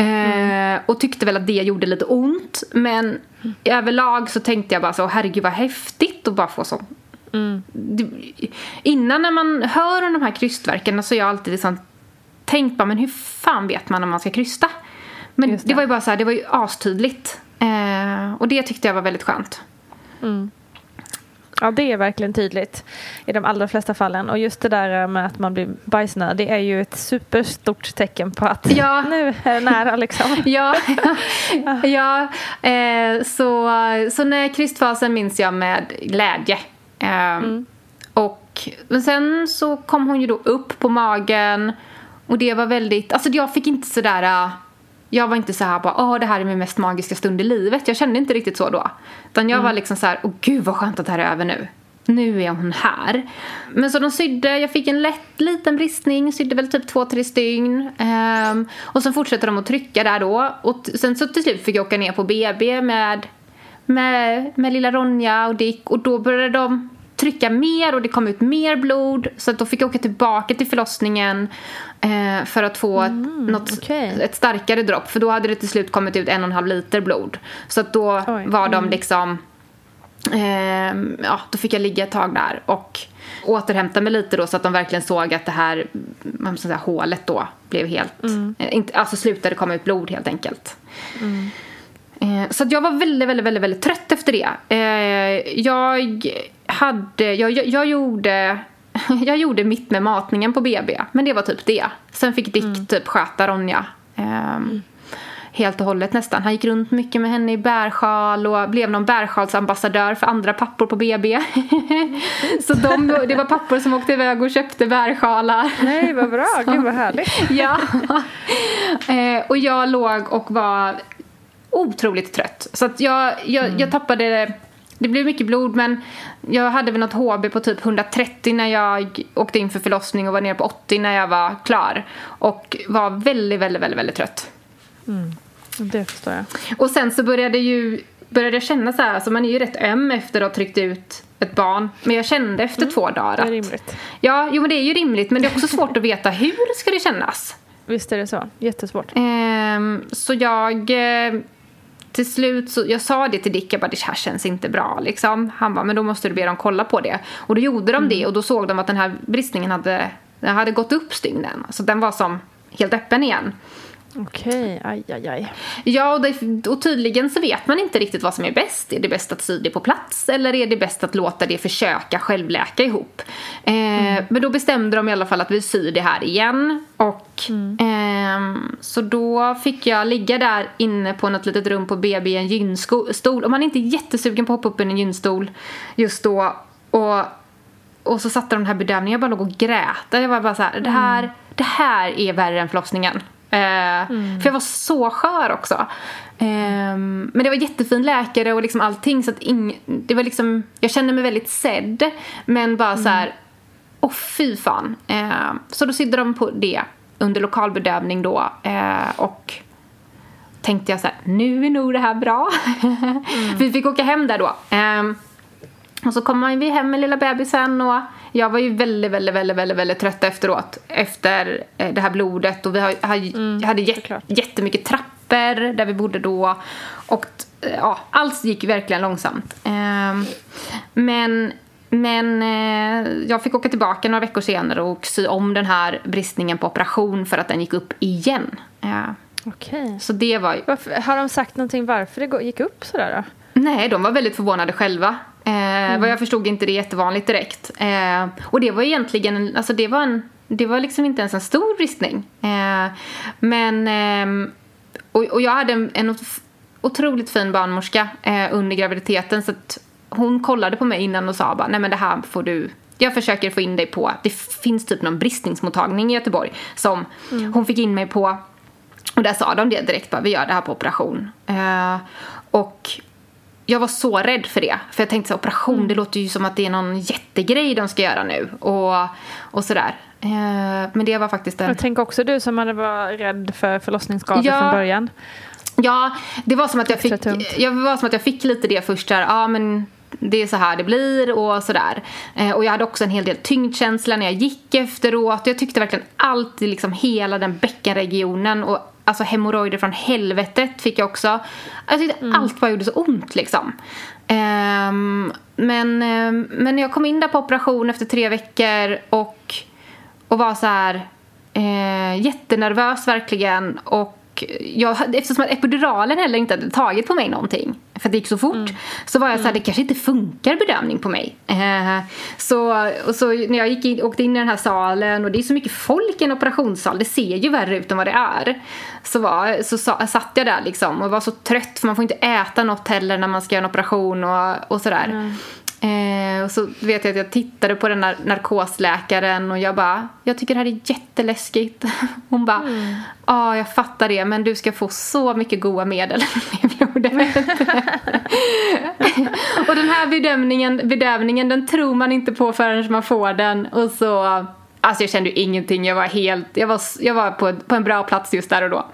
A: Eh, Och tyckte väl att det gjorde lite ont. Men överlag så tänkte jag bara så, herregud vad häftigt att bara få så det, innan när man hör om de här krystverken så har jag alltid liksom tänkt bara, men hur fan vet man om man ska krysta? Men det.
C: det.
A: var ju bara så här, det var ju astydligt. Eh, och det tyckte jag var väldigt skönt.
C: Ja, det är verkligen tydligt i de allra flesta fallen. Och just det där med att man blir bajsnödig är ju ett superstort tecken på att
A: Ja.
C: nu är det nära liksom.
A: Ja, ja eh, så, så när krystfasen minns jag med glädje. Eh, och, men sen så kom hon ju då upp på magen och det var väldigt, alltså jag fick inte sådär, jag var inte så här bara, åh det här är min mest magiska stund i livet. Jag kände inte riktigt så då. Utan jag var liksom så här, åh gud vad skönt att det här är över nu. Nu är hon här. Men så de sydde, jag fick en lätt liten bristning, sydde väl typ två, tre stygn. Ehm, och sen fortsatte de att trycka där då. Och sen så till slut fick jag åka ner på BB med, med, med lilla Ronja och Dick. Och då började de trycka mer och det kom ut mer blod. Så att då fick jag åka tillbaka till förlossningen eh, för att få ett, något,
C: okej.
A: ett starkare dropp. För då hade det till slut kommit ut en och en halv liter blod. Så att då
C: Oj.
A: var de liksom Ehm, ja, då fick jag ligga ett tag där och återhämta mig lite då så att de verkligen såg att det här, man säga, hålet då blev helt, eh, inte, alltså slutade komma ut blod helt enkelt. Eh, så att jag var väldigt, väldigt, väldigt, väldigt trött efter det. Eh, jag hade, jag, jag, jag gjorde jag gjorde mitt med matningen på BB, men det var typ det. Sen fick Dick typ sköta Ronja. Ehm, Helt och hållet nästan. Han gick runt mycket med henne i bärsjal och blev någon bärsjalsambassadör för andra pappor på BB. Så de, det var pappor som åkte iväg och köpte bärsjalar.
C: Nej, vad bra. Gud vad härligt.
A: Ja. Eh, och jag låg och var otroligt trött. Så jag, jag, jag tappade... Det blev mycket blod men jag hade väl något HB på typ 130 när jag åkte in för förlossning och var nere på 80 när jag var klar. Och var väldigt, väldigt, väldigt, väldigt trött.
C: Det förstår jag.
A: Och sen så började, ju, började jag känna så här, alltså man är ju rätt öm efter att ha tryckt ut ett barn. Men jag kände efter två dagar
C: Det är
A: att,
C: rimligt.
A: Ja, jo men det är ju rimligt men det är också svårt att veta hur ska det kännas.
C: Visst är det så. Jättesvårt.
A: Ehm, så jag eh, till slut så, jag sa det till Dick, jag bara det här känns inte bra liksom. Han bara, men då måste du be dem kolla på det. Och då gjorde de det och då såg de att den här bristningen hade, den hade gått upp stygnen. Så den var som helt öppen igen.
C: Okej, aj, aj, aj.
A: Ja, och, det, och tydligen så vet man inte riktigt vad som är bäst. Är det bäst att sy det på plats eller är det bäst att låta det försöka självläka ihop? Eh, Men då bestämde de i alla fall att vi syr det här igen. Och ehm, Så då fick jag ligga där inne på något litet rum på BB i en gynstol. Om man inte är jättesugen på att hoppa upp i en gynstol just då. Och och så satte de den här bedömningen, jag bara låg och grät. Jag var bara så här, det här, det här är värre än förlossningen. Eh, För jag var så skör också. Ehm, men det var jättefin läkare och liksom allting så att ing, det var liksom, jag kände mig väldigt sedd. Men bara så här, åh fy fan. Ehm, så då sydde de på det under lokalbedövning då. Eh, och tänkte jag så här, nu är nog det här bra. Vi fick åka hem där då. Ehm, och så kom vi hem med lilla bebisen och jag var ju väldigt, väldigt, väldigt, väldigt, väldigt trött efteråt. Efter eh, det här blodet och vi har, har, hade jät, jättemycket trappor där vi bodde då. Och eh, ja, allt gick verkligen långsamt. Ehm, men men eh, jag fick åka tillbaka några veckor senare och sy om den här bristningen på operation för att den gick upp igen. Eh,
C: Okej.
A: så det var ju...
C: Varför, har de sagt någonting varför det gick upp sådär då?
A: Nej, de var väldigt förvånade själva. Eh, Vad jag förstod inte det jättevanligt direkt. Eh, och det var egentligen, en- alltså det var en, det var liksom inte ens en stor bristning. Eh, men, ehm, och, och jag hade en, en otroligt fin barnmorska eh, under graviditeten så att hon kollade på mig innan och sa bara, nej men det här får du jag försöker få in dig på, det finns typ någon bristningsmottagning i Göteborg som mm. hon fick in mig på och där sa de det direkt bara, vi gör det här på operation. Eh, och jag var så rädd för det. För jag tänkte så operation, mm. det låter ju som att det är någon jättegrej de ska göra nu. Och, och sådär. Eh, men det var faktiskt en...
C: Jag tänker också du som hade varit rädd för förlossningsskador
A: ja,
C: från början.
A: Ja, det var som att jag fick, jag var som att jag fick lite det först där, ja men det är så här det blir och sådär. Eh, och jag hade också en hel del tyngdkänsla när jag gick efteråt. Jag tyckte verkligen allt liksom hela den bäckenregionen och alltså hemorrojder från helvetet fick jag också. Jag tyckte mm. allt bara gjorde så ont liksom. Um, men, um, men jag kom in där på operation efter tre veckor och, och var så här uh, jättenervös verkligen och jag, eftersom att epiduralen heller inte hade tagit på mig någonting för det gick så fort mm. så var jag så här, mm. det kanske inte funkar bedömning på mig. Eh, så, och så när jag gick in, åkte in i den här salen och det är så mycket folk i en operationssal, det ser ju värre ut än vad det är. Så, var, så sa, satt jag där liksom och var så trött för man får inte äta något heller när man ska göra en operation och, och sådär. Mm. Eh, och så vet jag att jag tittade på den där narkosläkaren och jag bara, jag tycker det här är jätteläskigt. Hon bara, mm. ja ah, jag fattar det men du ska få så mycket goda medel och den här bedömningen, bedömningen den tror man inte på förrän man får den och så Alltså jag kände ju ingenting, jag var helt, jag var, jag var på, på en bra plats just där och då.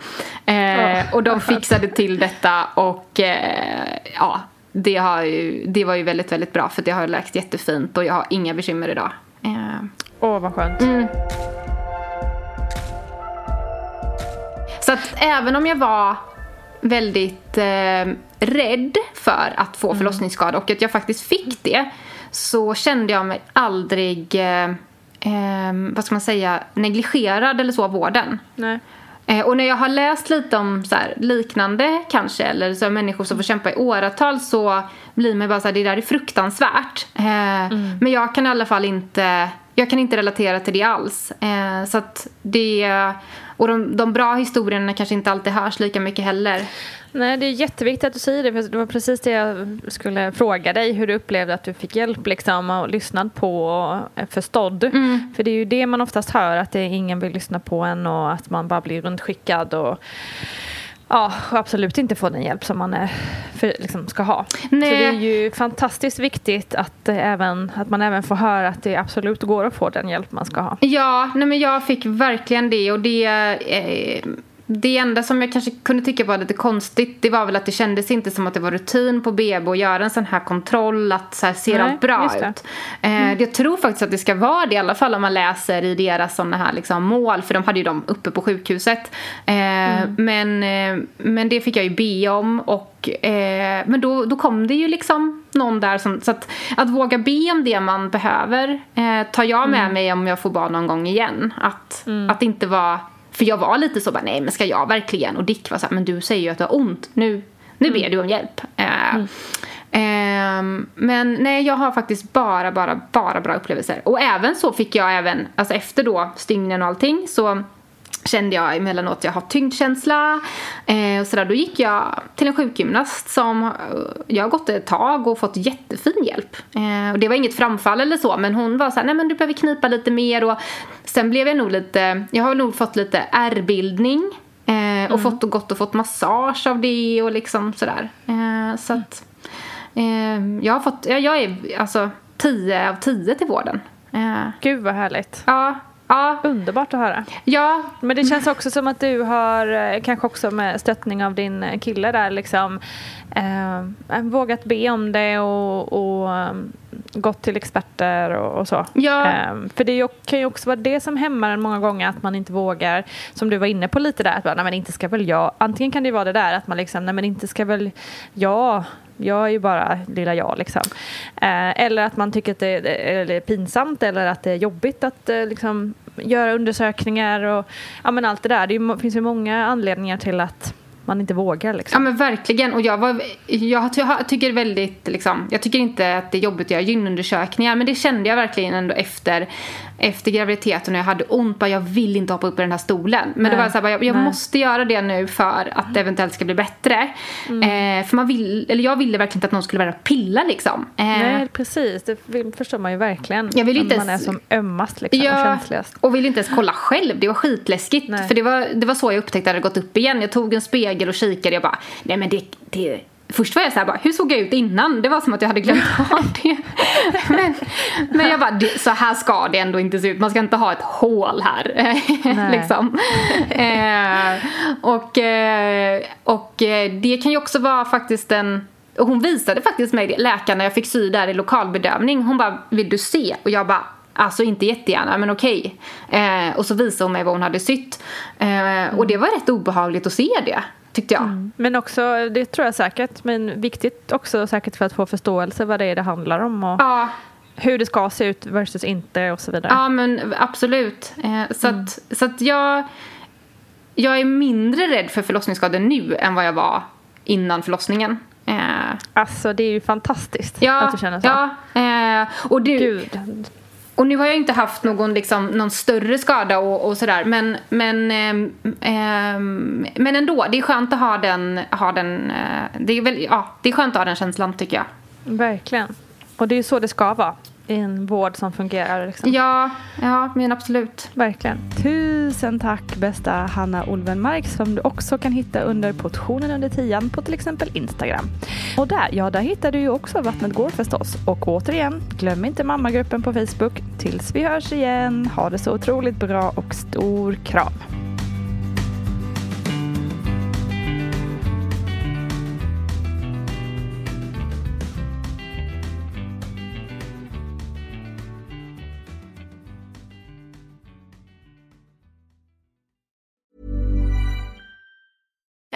A: Eh, och de fixade till detta och eh, ja, det, har ju, det var ju väldigt, väldigt bra för det har läkt jättefint och jag har inga bekymmer idag.
C: Åh, eh. oh, vad skönt.
A: Mm. Så att även om jag var väldigt eh, rädd för att få mm. förlossningsskada och att jag faktiskt fick det så kände jag mig aldrig, eh, eh, vad ska man säga, negligerad eller så av vården.
C: Nej.
A: Eh, och när jag har läst lite om så här, liknande kanske, eller så människor som får kämpa i åratal så blir man bara så här, det där är fruktansvärt. Eh, mm. Men jag kan i alla fall inte, jag kan inte relatera till det alls. Eh, så att det, och de, de bra historierna kanske inte alltid hörs lika mycket heller.
C: Nej, det är jätteviktigt att du säger det. För det var precis det jag skulle fråga dig. Hur du upplevde att du fick hjälp liksom, och lyssnad på och förstådd. Mm. För det är ju det man oftast hör. Att det ingen vill lyssna på en och att man bara blir runtskickad. Och, Ja, och absolut inte få den hjälp som man är, för, liksom, ska ha. Nej. Så det är ju fantastiskt viktigt att, även, att man även får höra att det absolut går att få den hjälp man ska ha.
A: Ja, nej men jag fick verkligen det och det eh, det enda som jag kanske kunde tycka var lite konstigt det var väl att det kändes inte som att det var rutin på BB att göra en sån här kontroll att så här, ser Nej, allt bra ut. Eh, mm. Jag tror faktiskt att det ska vara det i alla fall om man läser i deras såna här liksom, mål för de hade ju dem uppe på sjukhuset. Eh, mm. men, eh, men det fick jag ju be om och men då, då kom det ju liksom någon där som, så att, att våga be om det man behöver eh, tar jag med mm. mig om jag får barn någon gång igen. Att, mm. att inte vara för jag var lite så bara, nej men ska jag verkligen? Och Dick var så här, men du säger ju att du har ont. Nu, nu mm. ber du om hjälp. Uh, mm. Um, men nej, jag har faktiskt bara, bara, bara bra upplevelser. Och även så fick jag även, alltså efter då stygnen och allting så kände jag emellanåt att jag har tyngdkänsla. Eh, och sådär. Då gick jag till en sjukgymnast som eh, jag har gått ett tag och fått jättefin hjälp. Eh, och det var inget framfall eller så men hon var så här, nej men du behöver knipa lite mer och sen blev jag nog lite, jag har nog fått lite ärrbildning eh, och mm. fått och gått och fått massage av det och liksom sådär. Eh, så att eh, jag har fått, jag, jag är alltså 10 av 10 till vården.
C: Gud vad härligt.
A: Ja, Ja.
C: Underbart att höra.
A: Ja.
C: Men det känns också som att du har, eh, kanske också med stöttning av din eh, kille där, liksom eh, vågat be om det och, och gått till experter och, och så.
A: Ja.
C: Eh, för det kan ju också vara det som hämmar en många gånger, att man inte vågar, som du var inne på lite där, att bara, nej men inte ska väl jag, antingen kan det vara det där att man liksom, nej men inte ska väl jag jag är ju bara lilla jag liksom. Eh, eller att man tycker att det är, är pinsamt eller att det är jobbigt att eh, liksom, göra undersökningar och ja, men allt det där. Det finns ju många anledningar till att man inte vågar. Liksom.
A: Ja men verkligen. Och jag, var, jag, jag tycker väldigt, liksom, jag tycker inte att det är jobbigt att göra gynundersökningar men det kände jag verkligen ändå efter efter graviditeten och jag hade ont. Bara, jag vill inte hoppa upp i den här stolen. Men Nej. det var så här, bara, jag, jag måste göra det nu för att det eventuellt ska bli bättre. Mm. Eh, för man vill, eller jag ville verkligen inte att någon skulle börja pilla liksom.
C: Eh, Nej, precis. Det förstår man ju verkligen. Jag vill inte man ens, är som ömmast liksom,
A: ja, och känsligast. Och vill inte ens kolla själv. Det var skitläskigt. Nej. För det var, det var så jag upptäckte att det hade gått upp igen. Jag tog en spegel och kikade. Jag bara, nej men det, det Först var jag så här bara, hur såg jag ut innan? Det var som att jag hade glömt av det. Men, men jag bara, så här ska det ändå inte se ut. Man ska inte ha ett hål här. liksom. eh, och, eh, och eh, det kan ju också vara faktiskt en och hon visade faktiskt mig läkaren när jag fick sy där i lokalbedövning. Hon bara, vill du se? Och jag bara, alltså inte jättegärna men okej. Eh, och så visade hon mig vad hon hade sytt. Eh, och det var rätt obehagligt att se det tyckte jag. Mm.
C: Men också, det tror jag säkert, men viktigt också säkert för att få förståelse vad det är det handlar om och ja. hur det ska se ut versus inte och så vidare.
A: Ja men absolut. Eh, så, mm. att, så att jag, jag är mindre rädd för förlossningsskador nu än vad jag var innan förlossningen.
C: Eh. Alltså det är ju fantastiskt ja, att du känner så.
A: Ja, eh, och du, Gud. Och nu har jag inte haft någon, liksom, någon större skada och, och sådär. Men, men, eh, eh, men ändå, det är skönt att ha den, ha den eh, det, är väl, ja, det är skönt att ha den känslan tycker jag.
C: Verkligen. Och det är ju så det ska vara en vård som fungerar. Liksom.
A: Ja, ja, men absolut.
C: Verkligen. Tusen tack bästa Hanna Olvenmark som du också kan hitta under portionen under tian på till exempel Instagram. Och där, ja där hittar du ju också Vattnet går förstås. Och återigen, glöm inte mammagruppen på Facebook. Tills vi hörs igen, ha det så otroligt bra och stor kram.